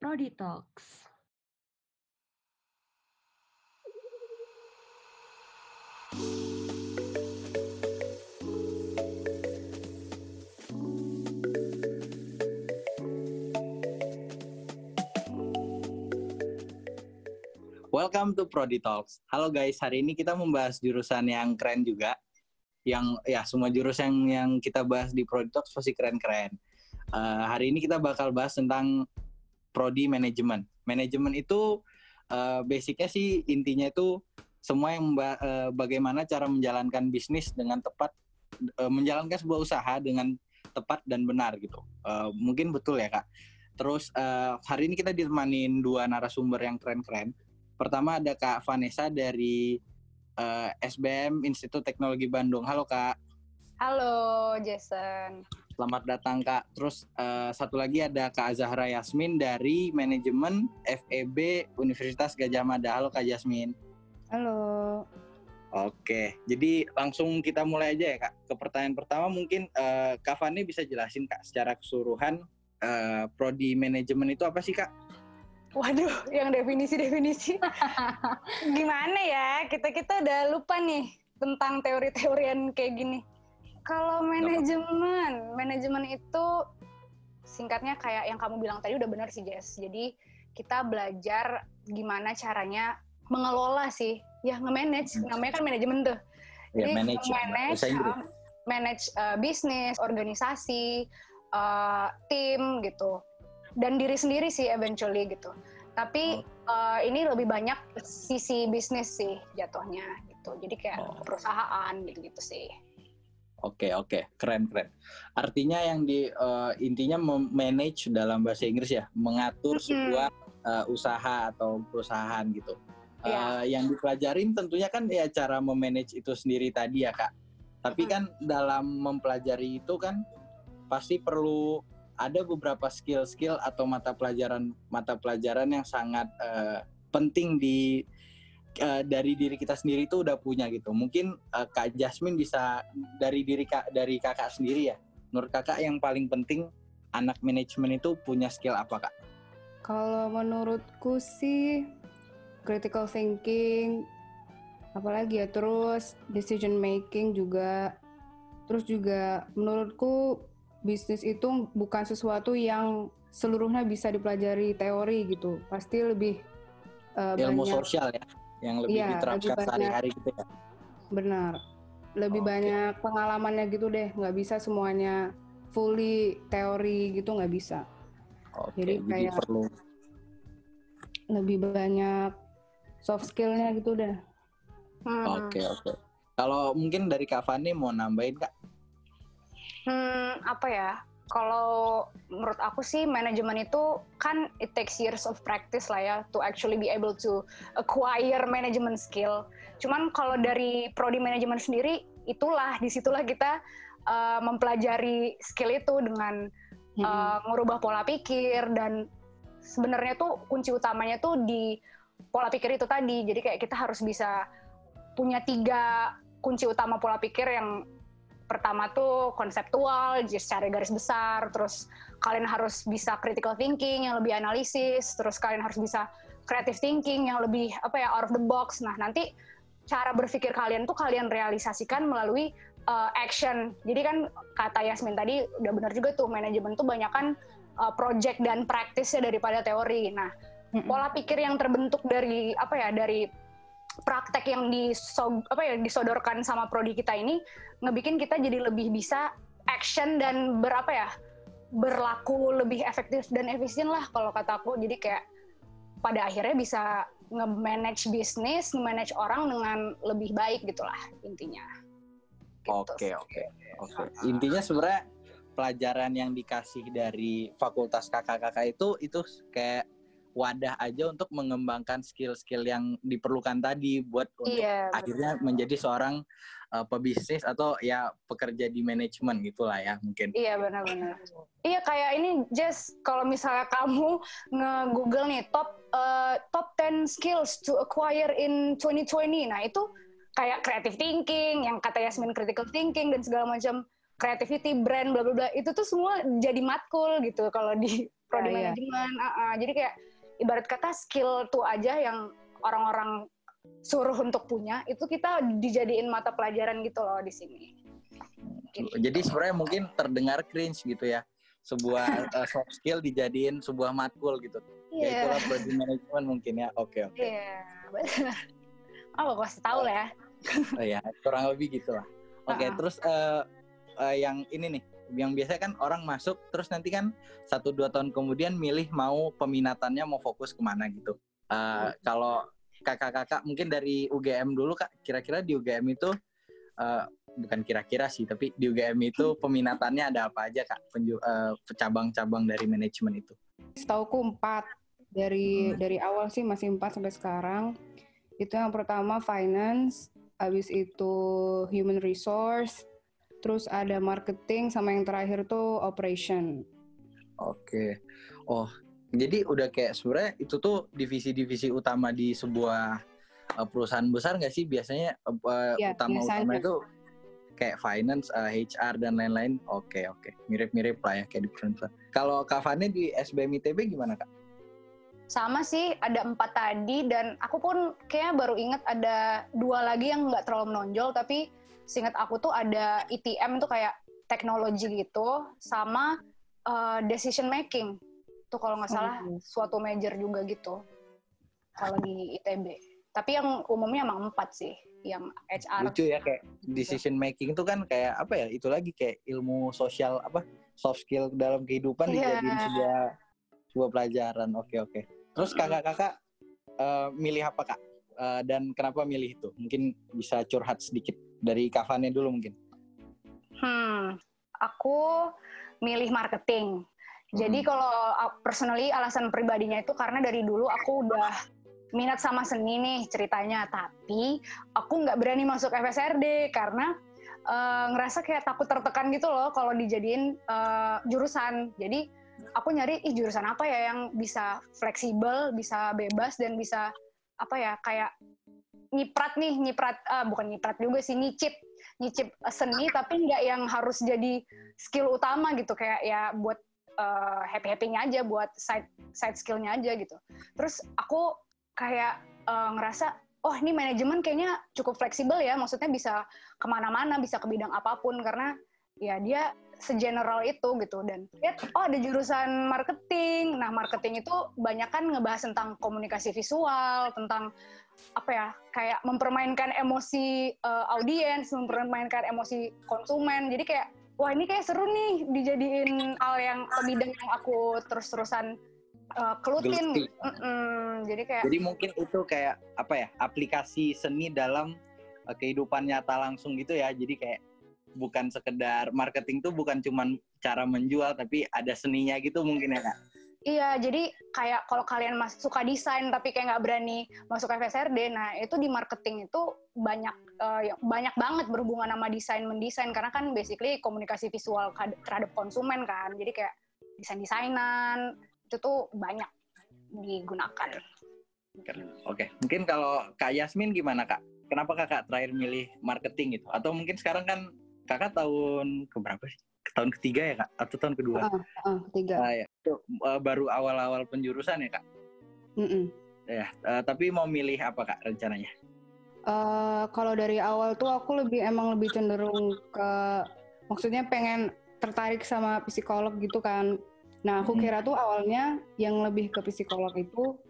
Prodi Talks. Welcome to Prodi Talks. Halo guys, hari ini kita membahas jurusan yang keren juga. Yang ya semua jurusan yang, yang kita bahas di Prodi Talks pasti keren-keren. Uh, hari ini kita bakal bahas tentang Prodi Manajemen. Manajemen itu uh, basicnya sih intinya itu semua yang uh, bagaimana cara menjalankan bisnis dengan tepat, uh, menjalankan sebuah usaha dengan tepat dan benar gitu. Uh, mungkin betul ya kak. Terus uh, hari ini kita ditemanin dua narasumber yang keren-keren. Pertama ada Kak Vanessa dari uh, SBM Institut Teknologi Bandung. Halo Kak. Halo Jason. Selamat datang Kak. Terus uh, satu lagi ada Kak Zahra Yasmin dari Manajemen FEB Universitas Gajah Mada. Halo Kak Yasmin. Halo. Oke, jadi langsung kita mulai aja ya Kak. Ke pertanyaan pertama mungkin uh, Kak Fani bisa jelasin Kak secara keseluruhan uh, prodi manajemen itu apa sih Kak? Waduh, yang definisi-definisi. Gimana ya? Kita-kita udah lupa nih tentang teori-teorian kayak gini. Kalau manajemen, manajemen itu singkatnya kayak yang kamu bilang tadi udah benar sih Jess. Jadi kita belajar gimana caranya mengelola sih, ya nge-manage. Namanya kan manajemen tuh. Ya, Jadi manage, manage, uh, manage uh, bisnis, organisasi, uh, tim gitu dan diri sendiri sih eventually gitu. Tapi oh. uh, ini lebih banyak sisi bisnis sih jatuhnya gitu. Jadi kayak oh. perusahaan gitu-gitu sih. Oke okay, oke okay. keren keren. Artinya yang di uh, intinya manage dalam bahasa Inggris ya mengatur mm -hmm. sebuah uh, usaha atau perusahaan gitu. Yeah. Uh, yang dipelajarin tentunya kan ya cara memanage itu sendiri tadi ya kak. Tapi mm. kan dalam mempelajari itu kan pasti perlu ada beberapa skill-skill atau mata pelajaran mata pelajaran yang sangat uh, penting di uh, dari diri kita sendiri itu udah punya gitu. Mungkin uh, Kak Jasmine bisa dari diri Kak dari Kakak sendiri ya. Menurut Kakak yang paling penting anak manajemen itu punya skill apa Kak? Kalau menurutku sih critical thinking apalagi ya terus decision making juga terus juga menurutku bisnis itu bukan sesuatu yang seluruhnya bisa dipelajari teori gitu. Pasti lebih uh, ilmu banyak, sosial ya, yang lebih ya, diterapkan sehari-hari gitu ya. Benar. Lebih okay. banyak pengalamannya gitu deh, nggak bisa semuanya fully teori gitu nggak bisa. Okay, jadi kayak perlu lebih banyak soft skillnya gitu deh. Hmm. Oke okay, oke. Okay. Kalau mungkin dari Kak Fani mau nambahin Kak? Hmm, apa ya? Kalau menurut aku sih manajemen itu kan it takes years of practice lah ya to actually be able to acquire management skill. Cuman kalau dari prodi manajemen sendiri itulah di situlah kita uh, mempelajari skill itu dengan hmm. uh, merubah pola pikir dan sebenarnya tuh kunci utamanya tuh di pola pikir itu tadi. Jadi kayak kita harus bisa punya tiga kunci utama pola pikir yang pertama tuh konseptual, secara garis besar, terus kalian harus bisa critical thinking yang lebih analisis, terus kalian harus bisa creative thinking yang lebih apa ya out of the box. Nah nanti cara berpikir kalian tuh kalian realisasikan melalui uh, action. Jadi kan kata Yasmin tadi udah benar juga tuh manajemen tuh banyak kan uh, project dan practice daripada teori. Nah pola pikir yang terbentuk dari apa ya dari praktek yang diso, apa ya disodorkan sama prodi kita ini ngebikin kita jadi lebih bisa action dan berapa ya berlaku lebih efektif dan efisien lah kalau kata aku jadi kayak pada akhirnya bisa nge-manage bisnis, nge-manage orang dengan lebih baik gitulah intinya. Gitu oke oke oke. Intinya sebenarnya pelajaran yang dikasih dari fakultas kakak-kakak itu itu kayak wadah aja untuk mengembangkan skill-skill yang diperlukan tadi buat untuk iya, akhirnya menjadi seorang uh, pebisnis atau ya pekerja di manajemen gitulah ya mungkin. Iya benar-benar. Iya kayak ini just kalau misalnya kamu nge-google nih top uh, top 10 skills to acquire in 2020. Nah, itu kayak creative thinking yang kata Yasmin critical thinking dan segala macam creativity, brand, bla bla bla. Itu tuh semua jadi matkul gitu kalau di prodi yeah, manajemen. Yeah. Uh, uh, jadi kayak ibarat kata skill tuh aja yang orang-orang suruh untuk punya itu kita dijadiin mata pelajaran gitu loh di sini. Gitu. Jadi sebenarnya mungkin terdengar cringe gitu ya sebuah uh, soft skill dijadiin sebuah matkul gitu. Yeah. Ya iya. itulah project management mungkin ya. Oke okay, oke. Okay. Iya, yeah. Oh, tahu lah ya. oh ya, kurang lebih gitulah. Oke, okay, uh -uh. terus uh, uh, yang ini nih, yang biasa kan orang masuk terus nanti kan satu dua tahun kemudian milih mau peminatannya mau fokus ke mana gitu. Uh, kalau kakak-kakak mungkin dari UGM dulu kak, kira-kira di UGM itu uh, bukan kira-kira sih, tapi di UGM itu peminatannya ada apa aja kak? Penju, uh, cabang-cabang dari manajemen itu? Setauku empat dari hmm. dari awal sih masih empat sampai sekarang. Itu yang pertama finance, habis itu human resource, terus ada marketing sama yang terakhir tuh operation. Oke. Oh, jadi udah kayak sebenarnya itu tuh divisi-divisi utama di sebuah uh, perusahaan besar nggak sih biasanya uh, ya, utama-utama itu kayak finance, uh, HR dan lain-lain. Oke, oke. Mirip-mirip lah ya kayak di perusahaan. Kalau Kavane di SBM ITB gimana, Kak? sama sih ada empat tadi dan aku pun kayaknya baru inget ada dua lagi yang nggak terlalu menonjol tapi seingat aku tuh ada ETM itu kayak teknologi gitu sama uh, decision making. Tuh kalau nggak salah oh, suatu major juga gitu. Kalau di ITB tapi yang umumnya emang empat sih yang HR lucu ya kayak decision making itu kan kayak apa ya itu lagi kayak ilmu sosial apa soft skill dalam kehidupan yeah. dijadiin sebuah sebuah pelajaran. Oke oke. Terus kakak-kakak uh, milih apa kak? Uh, dan kenapa milih itu? Mungkin bisa curhat sedikit dari kafannya dulu mungkin. Hmm, aku milih marketing. Jadi hmm. kalau personally alasan pribadinya itu karena dari dulu aku udah minat sama seni nih ceritanya, tapi aku nggak berani masuk FSRD karena uh, ngerasa kayak takut tertekan gitu loh kalau dijadiin uh, jurusan. Jadi aku nyari ih jurusan apa ya yang bisa fleksibel, bisa bebas dan bisa apa ya kayak nyiprat nih, nyiprat uh, bukan nyiprat juga sih nyicip nyicip seni tapi nggak yang harus jadi skill utama gitu. Kayak ya buat uh, happy happynya aja buat side side skillnya aja gitu. Terus aku kayak uh, ngerasa oh ini manajemen kayaknya cukup fleksibel ya. Maksudnya bisa ke mana-mana bisa ke bidang apa pun. Karena ya dia segeneral itu gitu. Dan lihat oh ada jurusan marketing. Nah marketing itu banyak kan ngebahas tentang komunikasi visual tentang apa ya kayak mempermainkan emosi uh, audiens mempermainkan emosi konsumen. Jadi kayak wah ini kayak seru nih dijadiin hal yang bidang yang aku terus-terusan uh, kelutin. Mm -mm. jadi kayak jadi mungkin itu kayak apa ya aplikasi seni dalam uh, kehidupan nyata langsung gitu ya. Jadi kayak bukan sekedar marketing tuh bukan cuma cara menjual tapi ada seninya gitu mungkin ya kak Iya, jadi kayak kalau kalian mas suka desain tapi kayak nggak berani masuk FSRD, nah itu di marketing itu banyak uh, banyak banget berhubungan sama desain mendesain karena kan basically komunikasi visual terhadap konsumen kan, jadi kayak desain desainan itu tuh banyak digunakan. Oke, mungkin kalau Kak Yasmin gimana Kak? Kenapa kakak terakhir milih marketing gitu? Atau mungkin sekarang kan kakak tahun keberapa sih? Tahun ketiga ya kak? Atau tahun kedua? Uh, uh, ketiga. Uh, ya. Itu uh, baru awal-awal penjurusan ya kak? Mm -mm. Ya, uh, tapi mau milih apa kak rencananya? Uh, kalau dari awal tuh aku lebih emang lebih cenderung ke maksudnya pengen tertarik sama psikolog gitu kan. Nah aku kira tuh awalnya yang lebih ke psikolog itu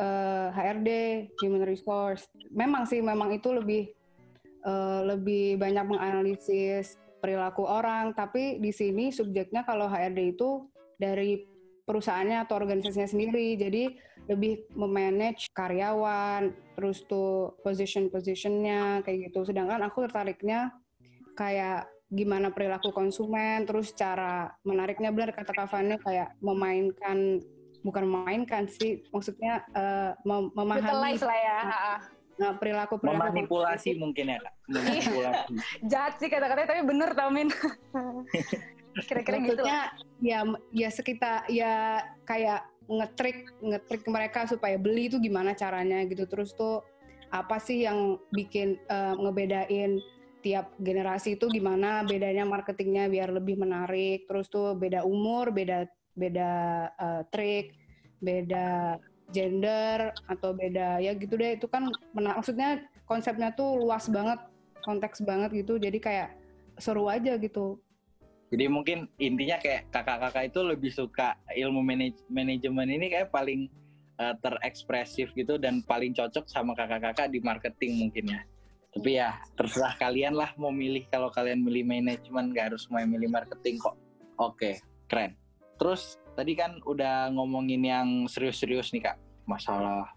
uh, HRD, human resource. Memang sih memang itu lebih uh, lebih banyak menganalisis perilaku orang, tapi di sini subjeknya kalau HRD itu dari perusahaannya atau organisasinya sendiri, jadi lebih memanage karyawan, terus tuh position-positionnya kayak gitu. Sedangkan aku tertariknya kayak gimana perilaku konsumen, terus cara menariknya benar kata Kavane kayak memainkan bukan memainkan sih, maksudnya uh, mem memahami lah ya. Nah, perilaku perilaku memanipulasi mungkin ya kak. Memanipulasi. Jahat sih kata-katanya tapi bener tau min. Kira-kira gitu. Ya ya sekitar ya kayak ngetrik ngetrik mereka supaya beli itu gimana caranya gitu. Terus tuh apa sih yang bikin uh, ngebedain tiap generasi itu gimana bedanya marketingnya biar lebih menarik. Terus tuh beda umur beda beda uh, trik, beda gender atau beda ya gitu deh. Itu kan maksudnya konsepnya tuh luas banget konteks banget gitu. Jadi kayak seru aja gitu. Jadi mungkin intinya kayak kakak-kakak itu lebih suka ilmu manaj manajemen ini kayak paling uh, terekspresif gitu dan paling cocok sama kakak-kakak di marketing mungkin ya. Tapi ya terserah kalian lah mau milih. Kalau kalian milih manajemen gak harus mau milih marketing kok. Oke keren. Terus tadi kan udah ngomongin yang serius-serius nih kak masalah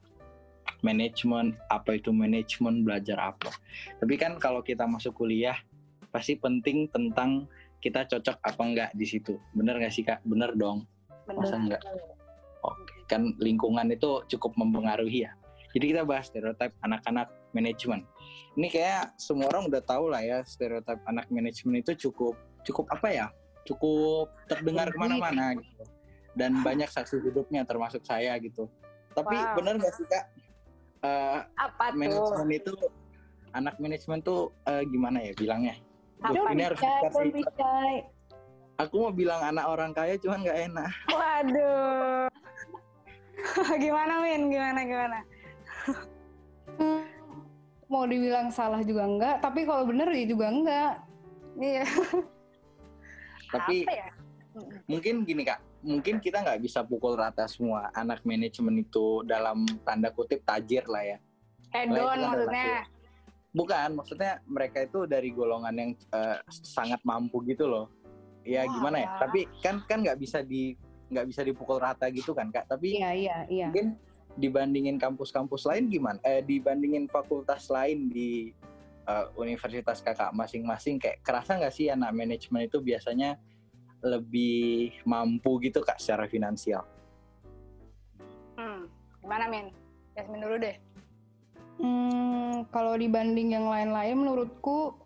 manajemen apa itu manajemen belajar apa tapi kan kalau kita masuk kuliah pasti penting tentang kita cocok apa enggak di situ bener gak sih kak bener dong bener. masa enggak oke kan lingkungan itu cukup mempengaruhi ya jadi kita bahas stereotip anak-anak manajemen. Ini kayak semua orang udah tahu lah ya stereotip anak manajemen itu cukup cukup apa ya? Cukup terdengar ke mana-mana gitu. Dan banyak saksi hidupnya termasuk saya gitu. Tapi wow. benar nggak sih kak? Uh, apa manajemen itu anak manajemen tuh uh, gimana ya bilangnya? Apa ini harus dikasih. Aku mau bilang anak orang kaya cuman nggak enak. Waduh. gimana Min? Gimana gimana? mau dibilang salah juga enggak, tapi kalau bener ya juga enggak. Iya. tapi ya? mungkin gini kak, mungkin kita nggak bisa pukul rata semua anak manajemen itu dalam tanda kutip tajir lah ya. Hedon maksudnya. Bukan, maksudnya mereka itu dari golongan yang uh, sangat mampu gitu loh. Ya Wah, gimana ya? Tapi kan kan nggak bisa di nggak bisa dipukul rata gitu kan kak. Tapi iya, iya, iya. mungkin dibandingin kampus-kampus lain gimana? Eh, dibandingin fakultas lain di uh, universitas kakak masing-masing kayak kerasa nggak sih anak manajemen itu biasanya lebih mampu gitu kak secara finansial? Hmm, gimana Min? Yasmin dulu deh. Hmm, kalau dibanding yang lain-lain menurutku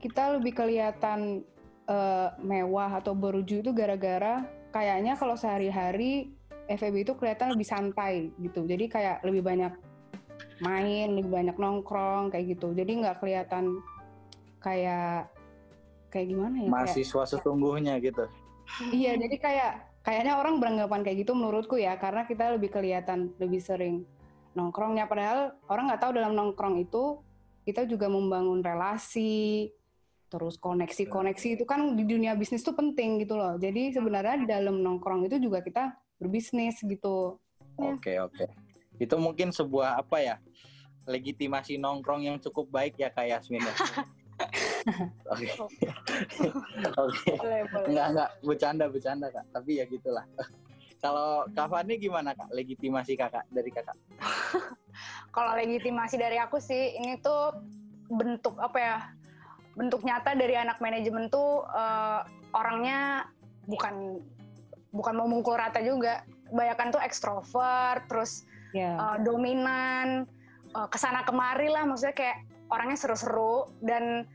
kita lebih kelihatan uh, mewah atau beruju itu gara-gara kayaknya kalau sehari-hari FEB itu kelihatan lebih santai gitu. Jadi kayak lebih banyak main, lebih banyak nongkrong kayak gitu. Jadi nggak kelihatan kayak kayak gimana ya? Mahasiswa kayak, sesungguhnya gitu. Iya, jadi kayak kayaknya orang beranggapan kayak gitu menurutku ya, karena kita lebih kelihatan lebih sering nongkrongnya. Padahal orang nggak tahu dalam nongkrong itu kita juga membangun relasi, terus koneksi-koneksi itu kan di dunia bisnis tuh penting gitu loh. Jadi sebenarnya di dalam nongkrong itu juga kita berbisnis gitu. Ya. Oke okay, oke. Okay. Itu mungkin sebuah apa ya legitimasi nongkrong yang cukup baik ya kayak Yasmin ya. Oke. Oke. Enggak enggak bercanda bercanda kak. Tapi ya gitulah. Kalau Kak Fani gimana kak? Legitimasi kakak dari kakak? Kalau legitimasi dari aku sih ini tuh bentuk apa ya? Bentuk nyata dari anak manajemen tuh uh, orangnya bukan bukan mau mukul rata juga kebanyakan tuh ekstrovert terus yeah. uh, dominan uh, ke sana kemari lah maksudnya kayak orangnya seru-seru dan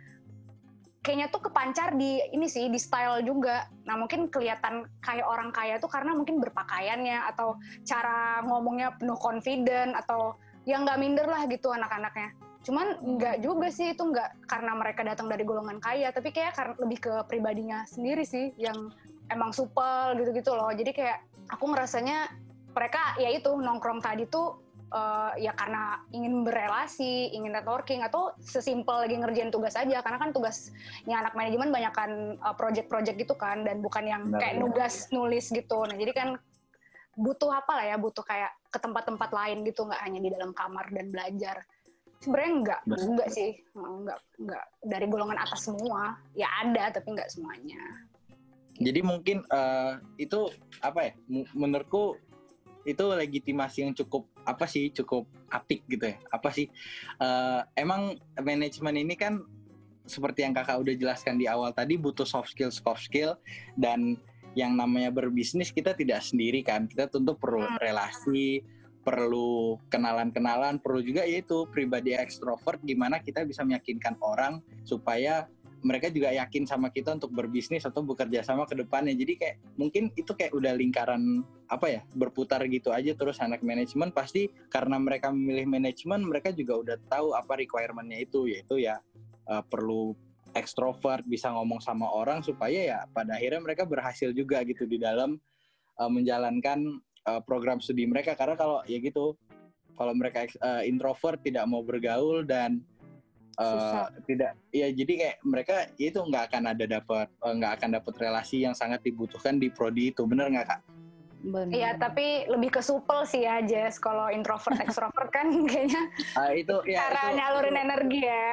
kayaknya tuh kepancar di ini sih di style juga. Nah mungkin kelihatan kayak orang kaya tuh karena mungkin berpakaiannya atau cara ngomongnya penuh confident atau yang nggak minder lah gitu anak-anaknya. Cuman nggak juga sih itu nggak karena mereka datang dari golongan kaya, tapi kayak karena lebih ke pribadinya sendiri sih yang emang supel gitu-gitu loh. Jadi kayak aku ngerasanya mereka ya itu nongkrong tadi tuh uh, ya karena ingin berelasi, ingin networking atau sesimpel lagi ngerjain tugas aja karena kan tugasnya anak manajemen banyak kan uh, project-project gitu kan dan bukan yang Benar, kayak nugas nulis gitu. Nah, jadi kan butuh apa lah ya, butuh kayak ke tempat-tempat lain gitu nggak hanya di dalam kamar dan belajar. Sebenarnya enggak, enggak sih, enggak, enggak dari golongan atas semua. Ya ada tapi enggak semuanya. Jadi mungkin uh, itu apa ya? Menurutku itu legitimasi yang cukup apa sih? Cukup apik gitu ya. Apa sih? Uh, emang manajemen ini kan seperti yang kakak udah jelaskan di awal tadi butuh soft skill, soft skill dan yang namanya berbisnis kita tidak sendiri kan. Kita tentu perlu hmm. relasi, perlu kenalan-kenalan, perlu juga yaitu pribadi ekstrovert gimana kita bisa meyakinkan orang supaya mereka juga yakin sama kita untuk berbisnis atau bekerja sama ke depannya. Jadi kayak mungkin itu kayak udah lingkaran apa ya berputar gitu aja terus anak manajemen pasti karena mereka memilih manajemen mereka juga udah tahu apa requirementnya itu yaitu ya uh, perlu ekstrovert bisa ngomong sama orang supaya ya pada akhirnya mereka berhasil juga gitu di dalam uh, menjalankan uh, program studi mereka karena kalau ya gitu kalau mereka uh, introvert tidak mau bergaul dan uh, tidak ya jadi kayak mereka ya itu nggak akan ada dapat nggak uh, akan dapat relasi yang sangat dibutuhkan di prodi itu bener nggak kak? Iya, tapi lebih ke supel sih ya, Jess. Kalau introvert, extrovert kan kayaknya uh, itu ya cara itu, nyalurin itu, energi ya.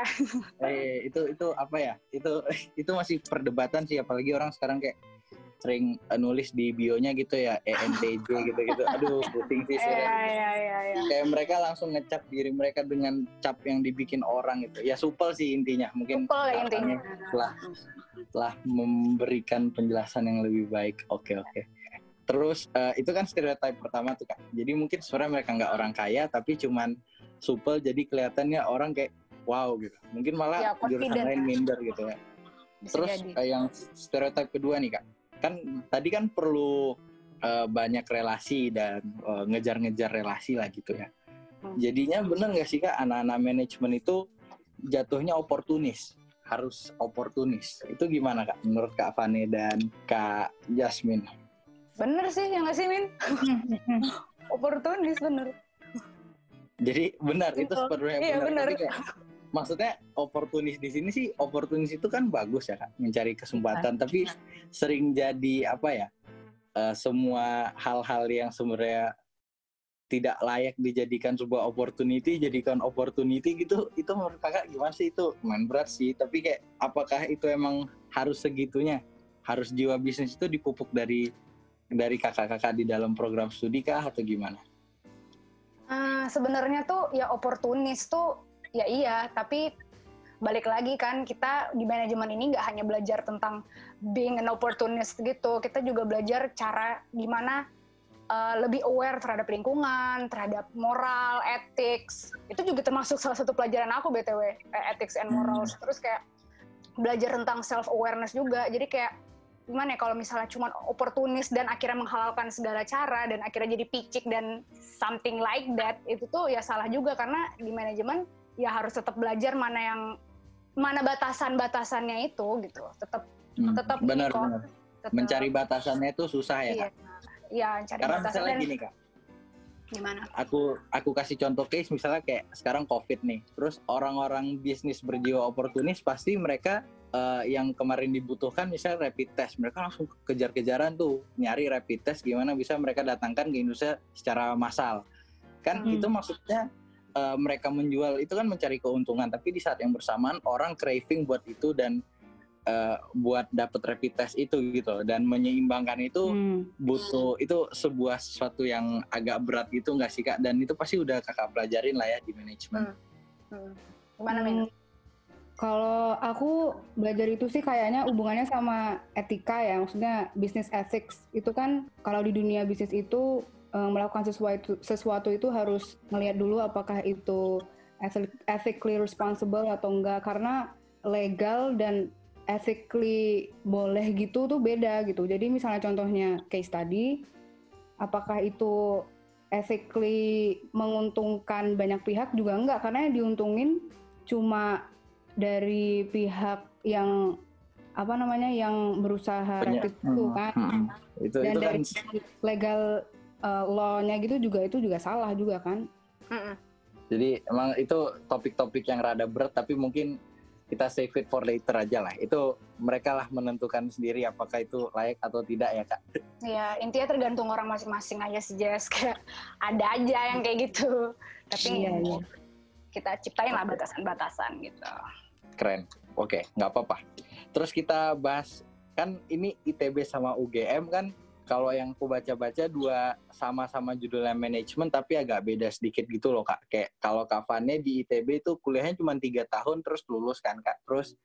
Eh, itu itu apa ya? Itu itu masih perdebatan sih, apalagi orang sekarang kayak sering nulis di bionya gitu ya ENTJ gitu-gitu. Aduh, pusing sih Iya, iya, iya, iya. Kayak mereka langsung ngecap diri mereka dengan cap yang dibikin orang gitu. Ya supel sih intinya. Mungkin supel intinya. Telah telah memberikan penjelasan yang lebih baik. Oke, oke. Terus uh, itu kan stereotip pertama tuh kak. Jadi mungkin sebenarnya mereka nggak orang kaya tapi cuman supel jadi kelihatannya orang kayak wow gitu. Mungkin malah Ya, jurusan lain minder gitu ya. Terus uh, yang stereotip kedua nih kak, kan tadi kan perlu uh, banyak relasi dan uh, ngejar-ngejar relasi lah gitu ya. Hmm. Jadinya bener nggak sih kak anak-anak manajemen itu jatuhnya oportunis, harus oportunis. Itu gimana kak menurut kak Fane dan kak Jasmine? Bener sih, yang nggak sih, Min? Oportunis, bener. Jadi benar itu Betul. sebenarnya Iya, benar. benar. Maksudnya oportunis di sini sih oportunis itu kan bagus ya kak mencari kesempatan. Tapi sering jadi apa ya? eh, semua hal-hal yang sebenarnya tidak layak dijadikan sebuah opportunity jadikan opportunity gitu itu menurut kakak gimana sih itu main berat sih tapi kayak apakah itu emang harus segitunya harus jiwa bisnis itu dipupuk dari dari kakak-kakak di dalam program studi kah atau gimana? Ah, sebenarnya tuh ya oportunis tuh ya iya, tapi balik lagi kan kita di manajemen ini nggak hanya belajar tentang being an opportunist gitu, kita juga belajar cara gimana uh, lebih aware terhadap lingkungan, terhadap moral, ethics. Itu juga termasuk salah satu pelajaran aku btw, eh, ethics and morals. Terus kayak belajar tentang self awareness juga. Jadi kayak gimana ya kalau misalnya cuma oportunis dan akhirnya menghalalkan segala cara dan akhirnya jadi picik dan something like that itu tuh ya salah juga karena di manajemen ya harus tetap belajar mana yang mana batasan-batasannya itu gitu tetap Hmm, tetap benar tetap- Mencari batasannya itu susah ya iya. Kak. iya cari Karena batasan misalnya dan gini kak, gimana? Aku aku kasih contoh case misalnya kayak sekarang covid nih, terus orang-orang bisnis berjiwa oportunis pasti mereka eh, yang kemarin dibutuhkan misalnya rapid test, mereka langsung kejar-kejaran tuh nyari rapid test gimana bisa mereka datangkan ke Indonesia secara massal. Kan Hmm. itu maksudnya eh, mereka menjual itu kan mencari keuntungan, tapi di saat yang bersamaan orang craving buat itu dan eh, buat dapat rapid test itu gitu. Dan menyeimbangkan itu Hmm. butuh itu sebuah sesuatu yang agak berat gitu nggak sih kak? Dan itu pasti udah kakak pelajarin lah ya di manajemen Hmm. gimana Hmm, Min? Kalau aku belajar itu sih kayaknya hubungannya sama etika ya, maksudnya business ethics. Itu kan kalau di dunia bisnis itu melakukan sesuatu sesuatu itu harus melihat dulu apakah itu ethi- ethically responsible atau enggak. Karena legal dan ethically boleh gitu tuh beda gitu. Jadi misalnya contohnya case study, apakah itu ethically menguntungkan banyak pihak juga enggak. Karena yang diuntungin cuma dari pihak yang apa namanya yang berusaha rapid itu Hmm, kan. Hmm. itu dan itu kan dari legal uh, law-nya gitu juga itu juga salah juga kan? Mm-mm. jadi emang itu topik-topik yang rada berat tapi mungkin kita save it for later aja lah. Itu mereka lah menentukan sendiri apakah itu layak atau tidak ya kak. Ya intinya tergantung orang masing-masing aja sih Jess. Kayak ada aja yang kayak gitu. Tapi Iya, iya. kita ciptain lah batasan-batasan gitu. Keren. Oke nggak apa-apa. Terus kita bahas kan ini ITB sama UGM kan kalau yang aku baca-baca dua sama-sama judulnya manajemen tapi agak beda sedikit gitu loh kak kayak kalau kafannya di ITB itu kuliahnya cuma tiga tahun terus lulus kan kak terus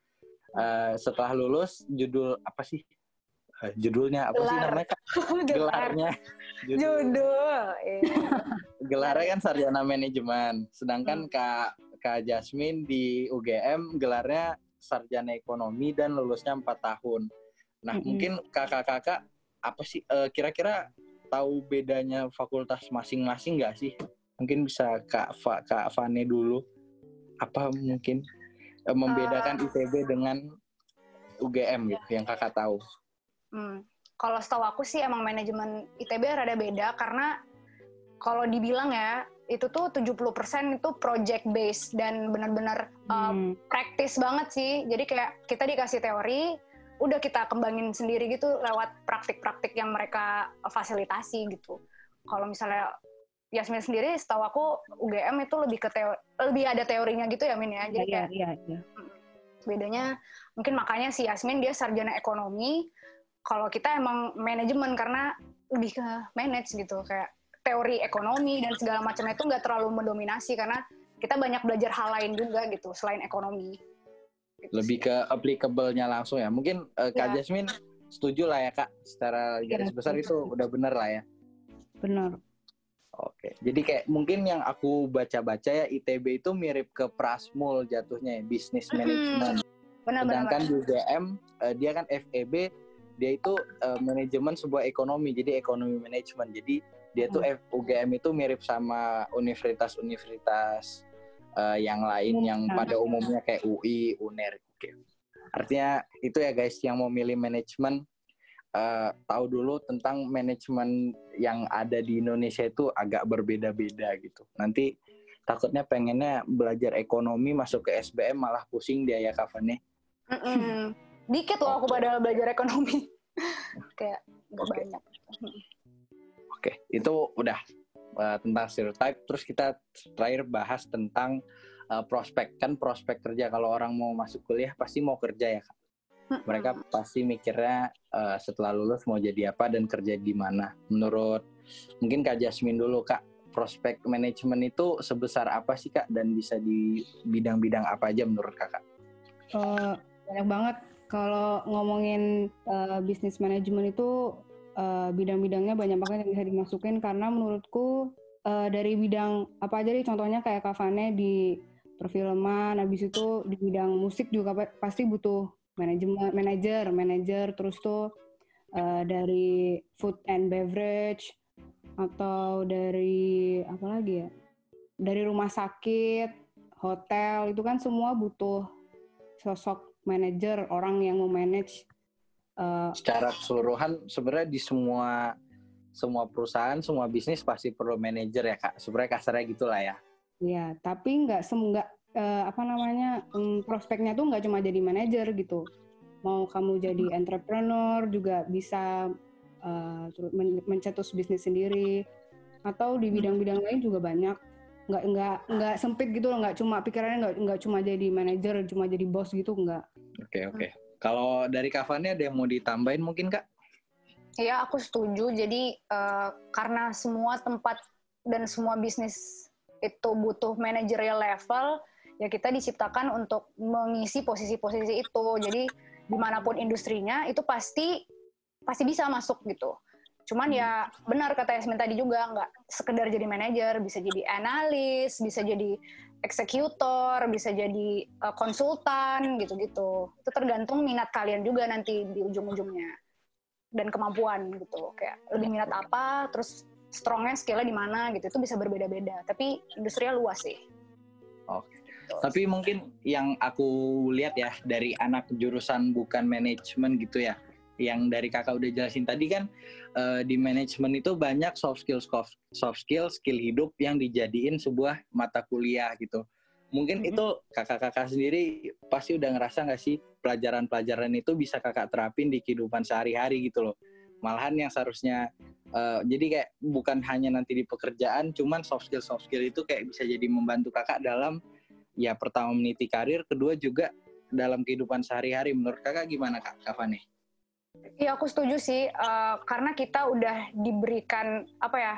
eh, setelah lulus judul apa sih Eh, judulnya apa sih Gelar. namanya kak Gelar. gelarnya judul, judul iya. gelarnya kan sarjana manajemen sedangkan kak kak Jasmine di UGM gelarnya sarjana ekonomi dan lulusnya empat tahun nah Mm-mm. mungkin kakak-kakak apa sih eh, kira-kira tahu bedanya fakultas masing-masing nggak sih mungkin bisa kak Fa, kak Fane dulu apa mungkin eh, membedakan ITB dengan UGM gitu yang kakak tahu Hmm. kalau setahu aku sih emang manajemen ITB rada beda karena kalau dibilang ya itu tuh 70% itu project based dan benar-benar uh, hmm. praktis banget sih. Jadi kayak kita dikasih teori, udah kita kembangin sendiri gitu lewat praktik-praktik yang mereka fasilitasi gitu. Kalau misalnya Yasmin sendiri, setahu aku UGM itu lebih ke teori, lebih ada teorinya gitu ya Min ya. Jadi iya, kayak iya, iya. bedanya mungkin makanya si Yasmin dia sarjana ekonomi, kalau kita emang manajemen karena lebih ke manage gitu kayak teori ekonomi dan segala macamnya itu nggak terlalu mendominasi karena kita banyak belajar hal lain juga gitu selain ekonomi. Lebih ke applicable-nya langsung ya. Mungkin uh, Kak ya. Jasmine setuju lah ya Kak, secara iya, garis ya, besar itu udah benar lah ya. Benar. Oke, jadi kayak mungkin yang aku baca-baca ya ITB itu mirip ke Prasmul jatuhnya ya, Business Management. Hmm, benar, Sedangkan benar, UGM uh, dia kan FEB dia itu uh, manajemen sebuah ekonomi jadi ekonomi manajemen jadi dia tuh hmm. UGM itu mirip sama universitas-universitas uh, yang lain yang pada umumnya kayak UI, UNER. Oke. Artinya itu ya guys yang mau milih manajemen uh, tahu dulu tentang manajemen yang ada di Indonesia itu agak berbeda-beda gitu. Nanti takutnya pengennya belajar ekonomi masuk ke SBM malah pusing dia ya kafannya. Mm -mm dikit loh aku padahal belajar ekonomi kayak okay. banyak oke okay. itu udah uh, tentang stereotype terus kita terakhir bahas tentang uh, prospek. Kan prospek kerja kalau orang mau masuk kuliah pasti mau kerja ya kak? Mereka pasti mikirnya uh, setelah lulus mau jadi apa dan kerja di mana. Menurut mungkin kak Jasmine dulu kak prospek manajemen itu sebesar apa sih kak? Dan bisa di bidang-bidang apa aja menurut kakak? Uh, banyak banget. Kalau ngomongin uh, bisnis manajemen itu uh, bidang-bidangnya banyak banget yang bisa dimasukin karena menurutku uh, dari bidang apa aja nih contohnya kayak Kavane di perfilman, habis itu di bidang musik juga pasti butuh manajemen, manajer, manajer, terus tuh uh, dari food and beverage atau dari apa lagi ya, dari rumah sakit, hotel itu kan semua butuh sosok manajer, orang yang memanage uh, secara keseluruhan sebenarnya di semua semua perusahaan, semua bisnis pasti perlu manajer ya kak. Sebenarnya kasarnya gitulah ya. Iya, tapi nggak nggak uh, apa namanya um, prospeknya tuh nggak cuma jadi manajer gitu. Mau kamu jadi hmm. entrepreneur juga bisa uh, mencetus bisnis sendiri atau di hmm. bidang-bidang lain juga banyak nggak nggak nggak sempit gitu loh nggak cuma pikirannya nggak nggak cuma jadi manajer cuma jadi bos gitu nggak oke okay, oke okay. Kalau dari kafannya ada yang mau ditambahin mungkin kak? Iya aku setuju. Jadi uh, karena semua tempat dan semua bisnis itu butuh manajerial level ya kita diciptakan untuk mengisi posisi-posisi itu. Jadi di mana pun industrinya itu pasti pasti bisa masuk gitu. Cuman ya benar kata Yasmin tadi juga nggak sekedar jadi manajer, bisa jadi analis, bisa jadi eksekutor, bisa jadi uh, konsultan gitu-gitu. Itu tergantung minat kalian juga nanti di ujung-ujungnya dan kemampuan gitu. Kayak lebih minat apa, terus strongnya skillnya di mana gitu. Itu bisa berbeda-beda. Tapi industrinya luas sih. Oke. Tapi mungkin yang aku lihat ya dari anak jurusan bukan manajemen gitu ya yang dari kakak udah jelasin tadi kan uh, di manajemen itu banyak soft skill soft skill skill hidup yang dijadiin sebuah mata kuliah gitu mungkin mm -hmm. itu kakak-kakak sendiri pasti udah ngerasa nggak sih pelajaran-pelajaran itu bisa kakak terapin di kehidupan sehari-hari gitu loh malahan yang seharusnya uh, jadi kayak bukan hanya nanti di pekerjaan cuman soft skill soft skill itu kayak bisa jadi membantu kakak dalam ya pertama meniti karir kedua juga dalam kehidupan sehari-hari menurut kakak gimana kak Kavani? Iya aku setuju sih uh, karena kita udah diberikan apa ya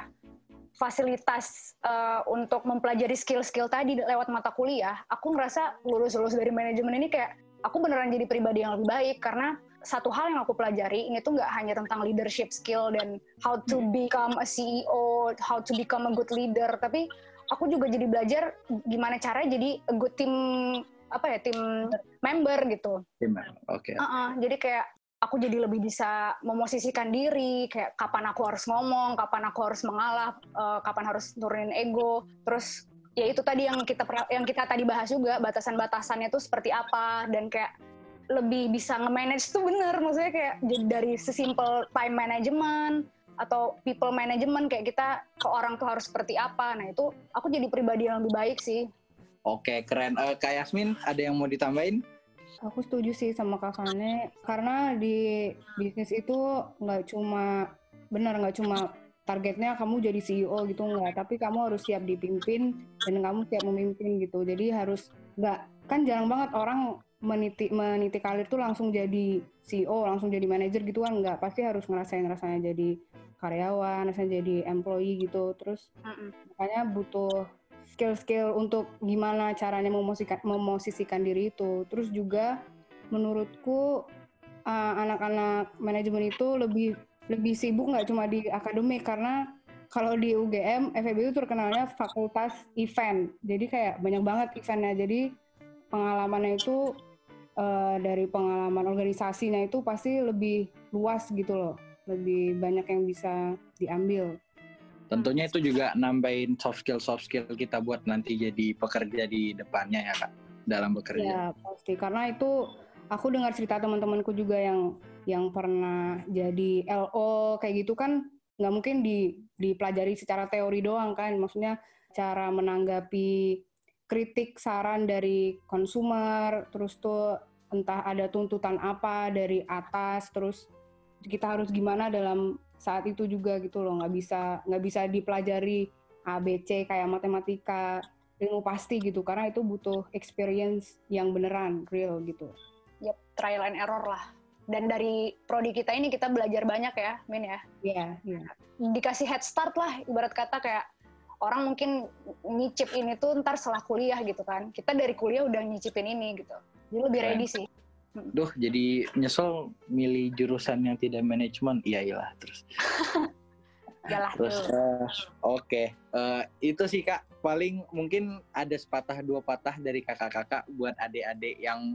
fasilitas uh, untuk mempelajari skill-skill tadi lewat mata kuliah. Aku ngerasa lulus-lulus dari manajemen ini kayak aku beneran jadi pribadi yang lebih baik karena satu hal yang aku pelajari ini tuh nggak hanya tentang leadership skill dan how to hmm. become a CEO, how to become a good leader, tapi aku juga jadi belajar gimana cara jadi a good team apa ya tim member gitu. Tim, oke. Okay. Uh -uh, jadi kayak aku jadi lebih bisa memosisikan diri kayak kapan aku harus ngomong, kapan aku harus mengalah, uh, kapan harus turunin ego. Terus ya itu tadi yang kita yang kita tadi bahas juga batasan-batasannya itu seperti apa dan kayak lebih bisa nge-manage tuh bener. Maksudnya kayak dari sesimpel time management atau people management kayak kita ke orang tuh harus seperti apa. Nah itu aku jadi pribadi yang lebih baik sih. Oke keren. Uh, Kak Yasmin ada yang mau ditambahin aku setuju sih sama Kak Fane karena di bisnis itu nggak cuma benar nggak cuma targetnya kamu jadi CEO gitu nggak tapi kamu harus siap dipimpin dan kamu siap memimpin gitu jadi harus nggak kan jarang banget orang meniti meniti karir tuh langsung jadi CEO, langsung jadi manajer gitu kan nggak pasti harus ngerasain rasanya jadi karyawan, rasanya jadi employee gitu. Terus mm -mm. makanya butuh skill-skill untuk gimana caranya memosisikan, memosisikan diri itu. Terus juga menurutku uh, anak-anak manajemen itu lebih lebih sibuk nggak cuma di akademik karena kalau di UGM FEB itu terkenalnya fakultas event. Jadi kayak banyak banget eventnya. Jadi pengalamannya itu uh, dari pengalaman organisasinya itu pasti lebih luas gitu loh, lebih banyak yang bisa diambil. Tentunya itu juga nambahin soft skill soft skill kita buat nanti jadi pekerja di depannya ya kak. Dalam bekerja. Ya pasti. Karena itu aku dengar cerita teman-temanku juga yang yang pernah jadi LO kayak gitu kan nggak mungkin di dipelajari secara teori doang kan. Maksudnya cara menanggapi kritik saran dari konsumer terus tuh entah ada tuntutan apa dari atas terus kita harus gimana dalam saat itu juga gitu loh nggak bisa nggak bisa dipelajari ABC kayak matematika ilmu pasti gitu karena itu butuh experience yang beneran real gitu. Yep, trial and error lah. Dan dari prodi kita ini kita belajar banyak ya, Min ya. Iya, yeah, iya. Yeah. Dikasih head start lah, ibarat kata kayak orang mungkin nyicip ini tuh ntar setelah kuliah gitu kan. Kita dari kuliah udah nyicipin ini gitu. Jadi lebih ready sih. Duh, jadi nyesel milih jurusan yang tidak manajemen. Iya, iyalah terus. Yalah, terus uh, oke, okay. uh, eh, itu sih Kak. Paling mungkin ada sepatah dua patah dari kakak-kakak buat adik-adik yang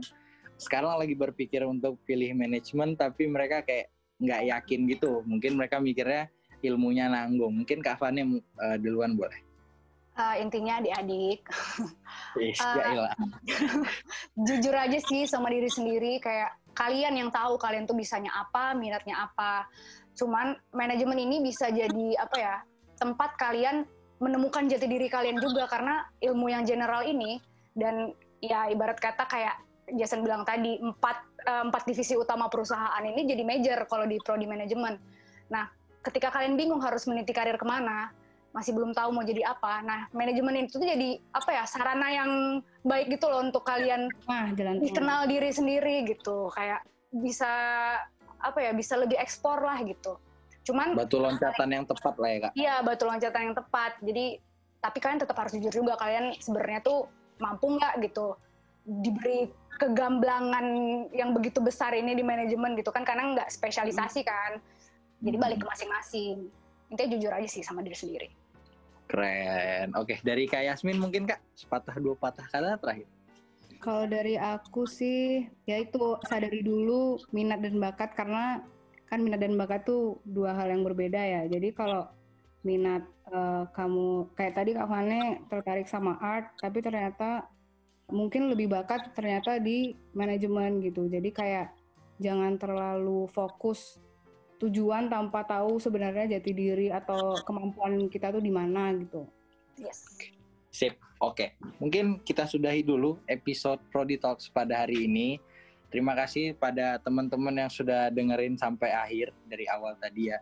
sekarang lagi berpikir untuk pilih manajemen tapi mereka kayak nggak yakin gitu. Mungkin mereka mikirnya ilmunya nanggung. Mungkin Kak Fani uh, duluan boleh. Uh, intinya adik-adik. uh, jujur aja sih sama diri sendiri kayak kalian yang tahu kalian tuh bisanya apa, minatnya apa. Cuman manajemen ini bisa jadi apa ya? tempat kalian menemukan jati diri kalian juga karena ilmu yang general ini dan ya ibarat kata kayak Jason bilang tadi empat uh, empat divisi utama perusahaan ini jadi major kalau di prodi manajemen. Nah, ketika kalian bingung harus meniti karir ke mana, masih belum tahu mau jadi apa. Nah, manajemen itu tuh jadi apa ya sarana yang baik gitu loh untuk kalian nah, jalan dikenal diri sendiri gitu, kayak bisa apa ya bisa lebih ekspor lah gitu. Cuman batu loncatan yang tepat lah ya kak. Iya batu loncatan yang tepat. Jadi tapi kalian tetap harus jujur juga kalian sebenarnya tuh mampu nggak gitu diberi kegamblangan yang begitu besar ini di manajemen gitu kan karena nggak spesialisasi kan. Jadi balik ke masing-masing. Intinya jujur aja sih sama diri sendiri. Keren. Oke, dari Kak Yasmin mungkin Kak, sepatah dua patah kata terakhir. Kalau dari aku sih, ya itu sadari dulu minat dan bakat karena kan minat dan bakat tuh dua hal yang berbeda ya. Jadi kalau minat uh, kamu kayak tadi Kak Fane tertarik sama art, tapi ternyata mungkin lebih bakat ternyata di manajemen gitu. Jadi kayak jangan terlalu fokus tujuan tanpa tahu sebenarnya jati diri atau kemampuan kita tuh di mana gitu. Yes. Sip. Oke. Okay. Mungkin kita sudahi dulu episode Prodi Talks pada hari ini. Terima kasih pada teman-teman yang sudah dengerin sampai akhir dari awal tadi ya.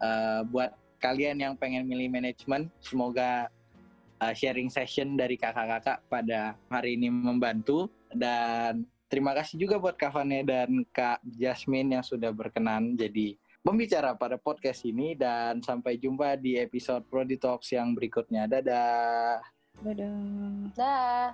Uh, buat kalian yang pengen milih manajemen, semoga uh, sharing session dari kakak-kakak pada hari ini membantu dan terima kasih juga buat Kak Vane dan Kak Jasmine yang sudah berkenan jadi pembicara pada podcast ini dan sampai jumpa di episode Prodi Talks yang berikutnya. Dadah. Dadah. Dadah.